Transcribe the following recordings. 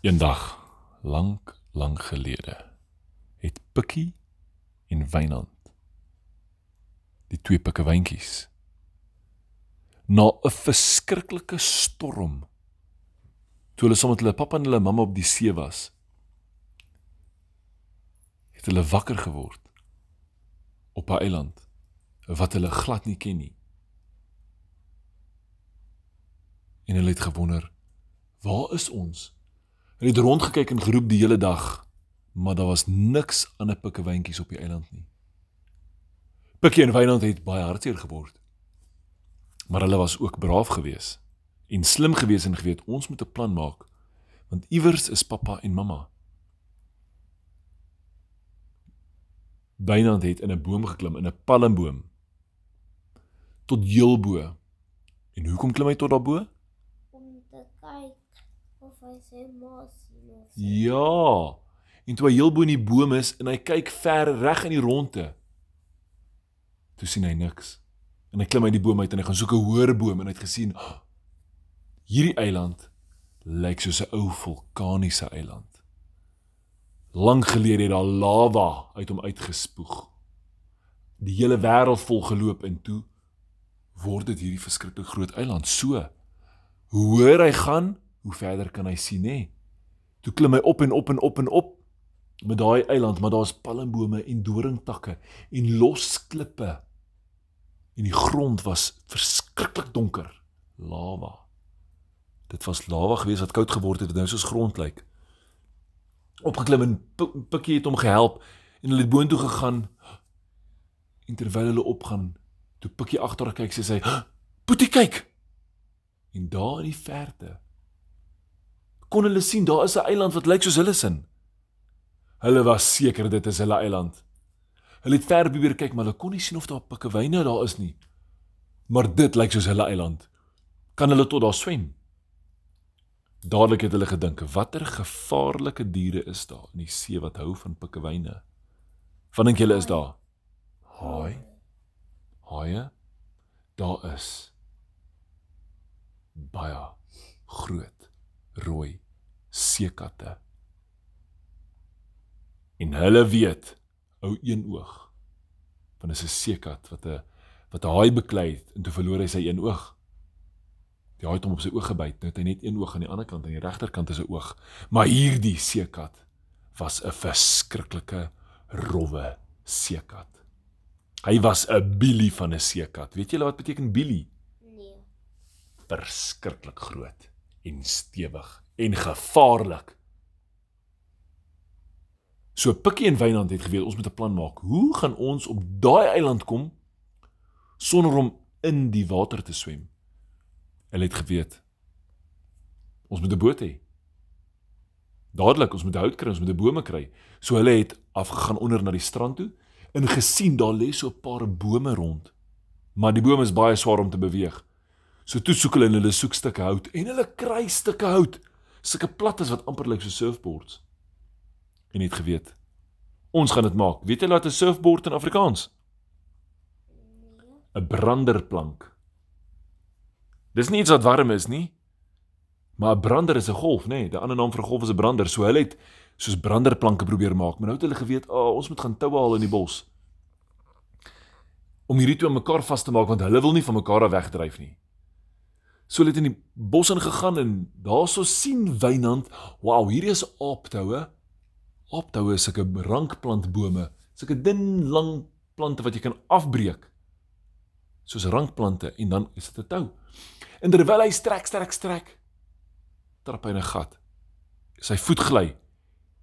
Eendag, lank, lank gelede, het Pikkie en Wynand die twee pikkewyntjies na 'n verskriklike storm toe hulle saam met hulle pappa en hulle mamma op die see was het hulle wakker geword op 'n eiland wat hulle glad nie ken nie. En hulle het gewonder waar is ons hulle het rondgekyk en geroep die hele dag maar daar was niks ander pikkewyntjies op die eiland nie Pikkie en Wynand het baie hartseer geword. Maar hulle was ook braaf geweest en slim geweest en geweet ons moet 'n plan maak want iewers is pappa en mamma. Wynand het in 'n boom geklim, in 'n palmboom. Tot heel bo. En hoekom klim hy tot daarbo? om te kyk of hy sy ma sien of sy Ja. En toe hy heel bo in die boom is en hy kyk ver reg in die ronde. Toe sien hy niks. En hy klim uit die boom uit en hy gaan soek 'n hoër boom en hy het gesien oh, hierdie eiland lyk soos 'n ou vulkaniese eiland. Lank gelede het daar lava uit hom uitgespoeg. Die hele wêreld vol geloop en toe word dit hierdie verskriklik groot eiland. So hoe hoër hy gaan, hoe verder kan hy sien nê. Toe klim hy op en op en op en op met daai eiland, maar daar's palmbome en doringtakke en los klippe. En die grond was verskriklik donker, lava. Dit was lava geweest wat koud geword het en nou soos grond lyk. Opgeklim en Pikkie het hom gehelp en hulle het boontoe gegaan. En terwyl hulle opgaan, toe Pikkie agter kyk, sê sy: "Boetie, kyk!" En daar in die verte kon hulle sien daar is 'n eiland wat lyk soos hulle sin. Hulle was seker dit is hulle eiland. Hulle het ver probeer kyk, maar hulle kon nie sien of daar pikkewyne daar is nie. Maar dit lyk soos hulle eiland. Kan hulle tot daar swem? Dadelik het hulle gedink, watter gevaarlike diere is daar in die see wat hou van pikkewyne? Wat dink julle is daar? Haai. Haie? Daar is baie groot rooi seekatte. En hulle weet, ou een oog, want is 'n seekat wat 'n wat 'n haai beklei het en toe verloor hy sy een oog. Die haai het hom op sy oog gebyt, nou het hy net een oog aan die ander kant, aan die regterkant is 'n oog. Maar hierdie seekat was 'n verskriklike rowwe seekat. Hy was 'n billie van 'n seekat. Weet julle wat beteken billie? nee. verskriklik groot en stewig en gevaarlik. So Pikkie en Wynand het geweet ons moet 'n plan maak. Hoe gaan ons op daai eiland kom sonder om in die water te swem? Hulle het geweet ons moet 'n boot hê. Dadelik, ons moet hout kry, ons moet 'n bome kry. So hulle het afgegaan onder na die strand toe en gesien daar lê so 'n paar bome rond. Maar die bome is baie swaar om te beweeg. So toe soek hulle en hulle soek stukke hout en hulle kry stukke hout, sulke plattes wat amper lyk so surfboards. En het geweet. Ons gaan dit maak. Weet julle wat 'n surfboard in Afrikaans? 'n Branderplank. Dis nie iets wat warm is nie. Maar 'n brander is 'n golf, nê? Nee. Die ander naam vir 'n golf is 'n brander. So hulle het soos branderplanke probeer maak, maar nou het hulle geweet, "Ag, oh, ons moet gaan toue haal in die bos." Om hierdie twee mekaar vas te maak want hulle wil nie van mekaar af wegdryf nie. So hulle het in die bos ingegaan en daarso sien Wynand, "Wow, hierdie is aaptoue." Aaptoue is sulke rankplantbome, sulke dun lang plante wat jy kan afbreek. Soos rankplante en dan is dit 'n tou. En terwyl hy strek, strek, strek, trap hy in 'n gat. Sy voet gly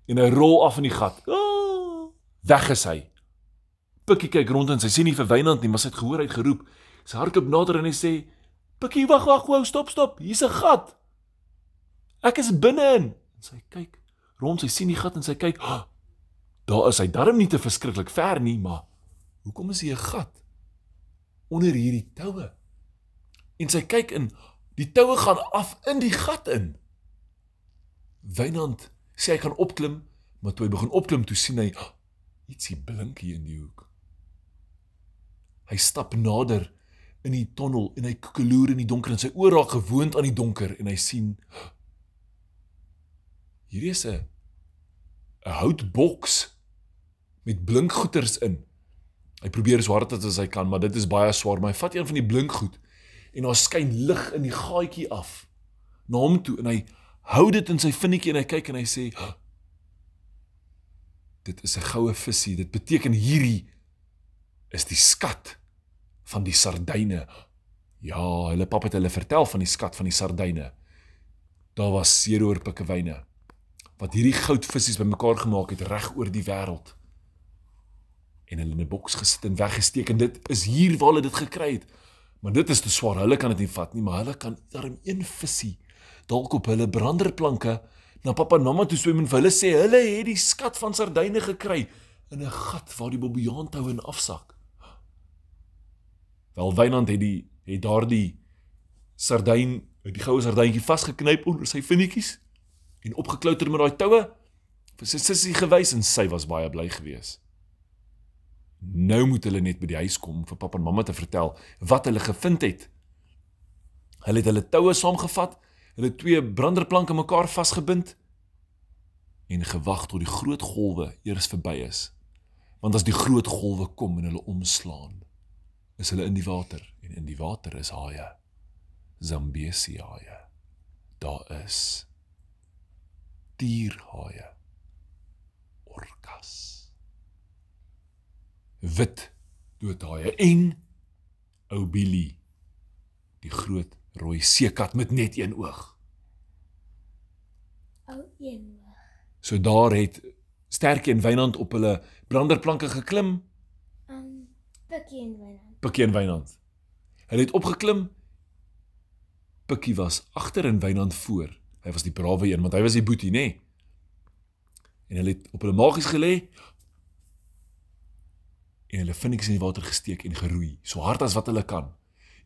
en hy rol af in die gat. Ah, weg is hy. Pikkie kyk rond en sy sien nie vir Wynand nie, maar sy het gehoor hy het geroep. Sy hardloop nader en hy sê: "Pikkie, wag, wag, wou, stop, stop. Hier's 'n gat. Ek is binne-in." En sy kyk rond, sy sien die gat en sy kyk, oh, "Daar is hy darm nie te verskriklik ver nie, maar hoekom is hier 'n gat onder hierdie toue?" En sy kyk in, die toue gaan af in die gat in. Wynand sê hy gaan opklim, maar toe hy begin opklim, toe sien hy oh, ietsie blink hier in die hoek. Hy stap nader in die tonnel en hy koekeloer in die donker en sy oë raak gewoond aan die donker en hy sien hierdie is 'n 'n houtboks met blinkgoeters in. Hy probeer so hard as hy kan, maar dit is baie swaar, maar hy vat een van die blinkgoed en daar skyn lig in die gaatjie af na hom toe en hy hou dit in sy vinnetjie en hy kyk en hy sê dit is 'n goue visie. Dit beteken hierdie is die skat van die sardyne. Ja, hulle pap het hulle vertel van die skat van die sardyne. Daar was seeroor pikkewyne wat hierdie goudvissies bymekaar gemaak het reg oor die wêreld. En hulle in 'n boks gesit en weggesteek en dit is hier waar hulle dit gekry het. Maar dit is te swaar. Hulle kan dit nie vat nie, maar hulle kan darm een vissie dalk op hulle branderplanke na pappa en mamma toe swem en vir hulle sê hulle het die skat van sardyne gekry in 'n gat waar die bobbejaantou in afsak. Wel Wynand het die het daardie sardyn, die goue sardyntjie vasgeknyp onder sy vinnetjies en opgeklouter met daai toue vir sy sussie gewys en sy was baie bly geweest. Nou moet hulle net by die huis kom vir pappa en mamma te vertel wat hulle gevind het. Hulle het hulle toue saamgevat, hulle twee branderplanke mekaar vasgebind en gewag tot die groot golwe eers verby is. Want as die groot golwe kom en hulle omslaan, is hulle in die water en in die water is haie. Zambesi haie. Daar is tierhaie. Orkas. Wit doodhaie en ou Billy, die groot rooi seekat met net een oog. Ou een. So daar het Sterkie en Wynand op hulle branderplanke geklim, Pikkie en Wynand. Pikkie en Wynand. Hulle het opgeklim. Pikkie was agter en Wynand voor. Hy was die brawe een want hy was die boetie, nê? Nee. En hulle het op hulle maagies gelê en hulle vinniks in die water gesteek en geroei, so hard as wat hulle kan.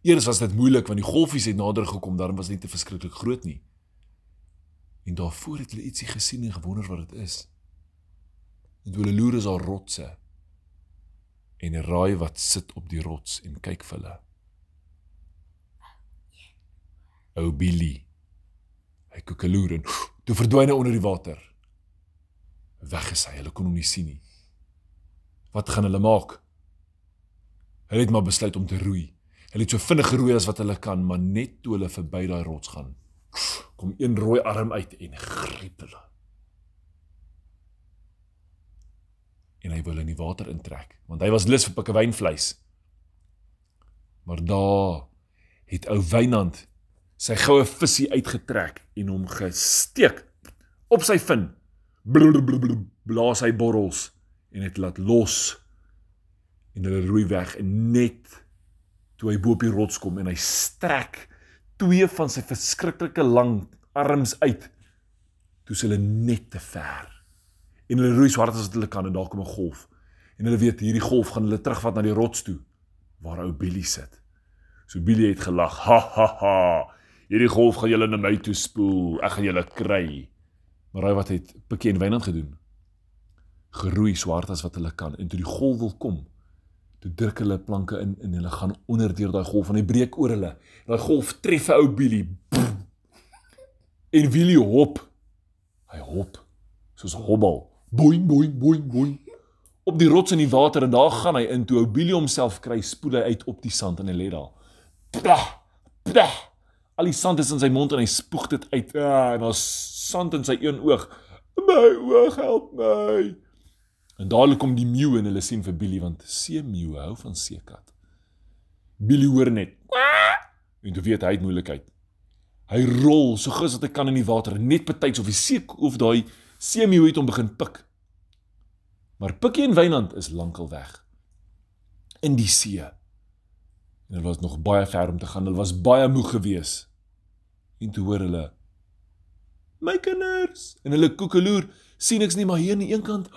Eers was dit moeilik want die golfies het nader gekom, daarom was dit nie te verskriklik groot nie. En daarvoor het hulle ietsie gesien en gewonder wat dit is. En hulle loer is daar rotse en raai wat sit op die rots en kyk vir hulle. Ou Billy. Hy koekeloer en toe verdwyn hy onder die water. Weg is hy, hulle kon hom nie sien nie. Wat gaan hulle maak? Hulle het maar besluit om te roei. Hulle het so vinnig geroei as wat hulle kan, maar net toe hulle verby daai rots gaan, kom een rooi arm uit en gryp hulle. En hy wil in die water intrek, want hy was lus vir pikkewynvleis. Maar daar het ou Wynand sy goue visie uitgetrek en hom gesteek op sy vin. Blablabla, blaas hy borrels en dit laat los. En hulle roei weg en net toe hy bo op die rots kom en hy strek twee van sy verskriklike lang arms uit. Toe hulle net te ver. En hulle roei so hard as wat hulle kan en daar kom 'n golf. En hulle weet hierdie golf gaan hulle terugvat na die rots toe waar ou Billy sit. So Billy het gelag. Ha ha ha. Hierdie golf gaan julle na my toe spoel. Ek gaan julle kry. Maar hy wat het Pikkie en Wynand gedoen? Geroei so hard as wat hulle kan en toe die golf wil kom, toe druk hulle planke in en hulle gaan onder deur daai golf en hy breek oor hulle. Daai golf tref ou Billy. En Billy hop. Hy hop soos hobbel. Boing boing boing boing. Op die rots in die water en daar gaan hy in toe ou Billy homself kry, spoel hy uit op die sand en hy lê daar. Plah, plah. Al die sand is in sy mond en hy spoeg dit uit. Ja, en daar's sand in sy een oog. My oog, help my. En dadelik kom die meeu en hulle sien vir Billy want seemeeu hou van seekat. Billy hoor net. En toe weet hy het moeilikheid. Hy rol so gous wat hy kan in die water, net betyds of die see of daai seemeeu het hom begin pik. Maar Pikkie en Wynand is lankal weg in die see. En hulle was nog baie ver om te gaan. Hulle was baie moeg geweest. En toe hoor hulle my kinders en hulle koekeloer sien ek's nie maar hier aan die een kant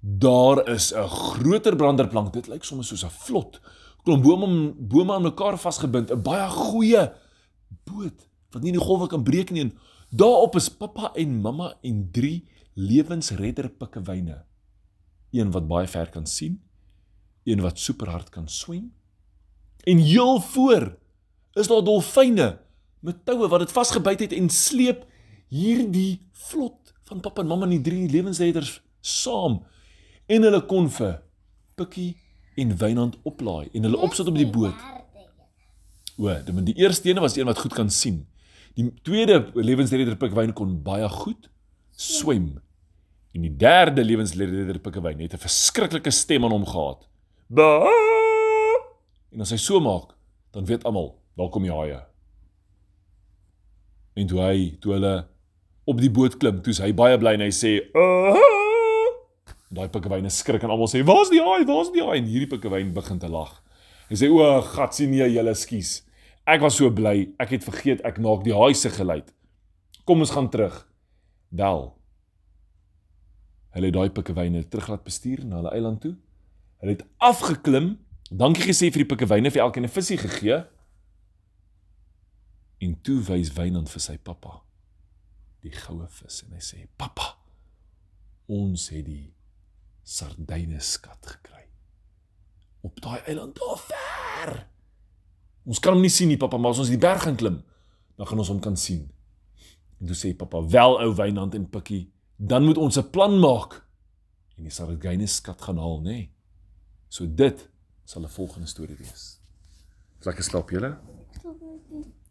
daar is 'n groter branderplank dit lyk soms soos 'n vlot klomp bome bome aan mekaar vasgebind 'n baie goeie boot wat nie die golwe kan breek nie en daarop is pappa en mamma en drie lewensredder pikkewyne een wat baie ver kan sien een wat superhard kan swem en heel voor is daar dolfyne met toue wat dit vasgebyt het en sleep hierdie vlot van pappa en mamma en die drie lewensleiders saam en hulle kon vir Pikkie en Wynand oplaai en hulle opsit op die boot. O, die, die eerste ene was die een wat goed kan sien. Die tweede lewensredder Pikkewyn kon baie goed swem. En die derde lewensredder Pikkewyn het 'n verskriklike stem aan hom gehad. Ba! En as hy so maak, dan weet almal, daar kom die haie. En toe hy, toe hulle op die boot klim, toe's hy baie bly en hy sê, "Ah!" Daai pikkewyne skrik en almal sê, "Waar's die haai? Waar's die haai?" En hierdie pikkewyn begin te lag. Hy sê, "O, gat sien nee, julle skuis. Ek was so bly, ek het vergeet ek maak die haai se geluid. Kom ons gaan terug." Wel. Hulle het daai pikkewyne terug laat bestuur na hulle eiland toe. Hulle het afgeklim, dankie gesê vir die pikkewyne vir elkeen 'n visie gegee. En toe wys Wynand vir sy pappa die goue vis en hy sê: "Pappa, ons het die sardyne skat gekry. Op daai eiland daar ver. Ons kan hom nie sien nie, pappa, maar as ons die berg gaan klim, dan gaan ons hom kan sien." En toe sê pappa: "Wel ou Wynand en Pikkie, dan moet ons 'n plan maak en die sardyne skat gaan haal, nê?" Nee. So dit sal 'n volgende storie wees. Lekker slaap julle. Stop net.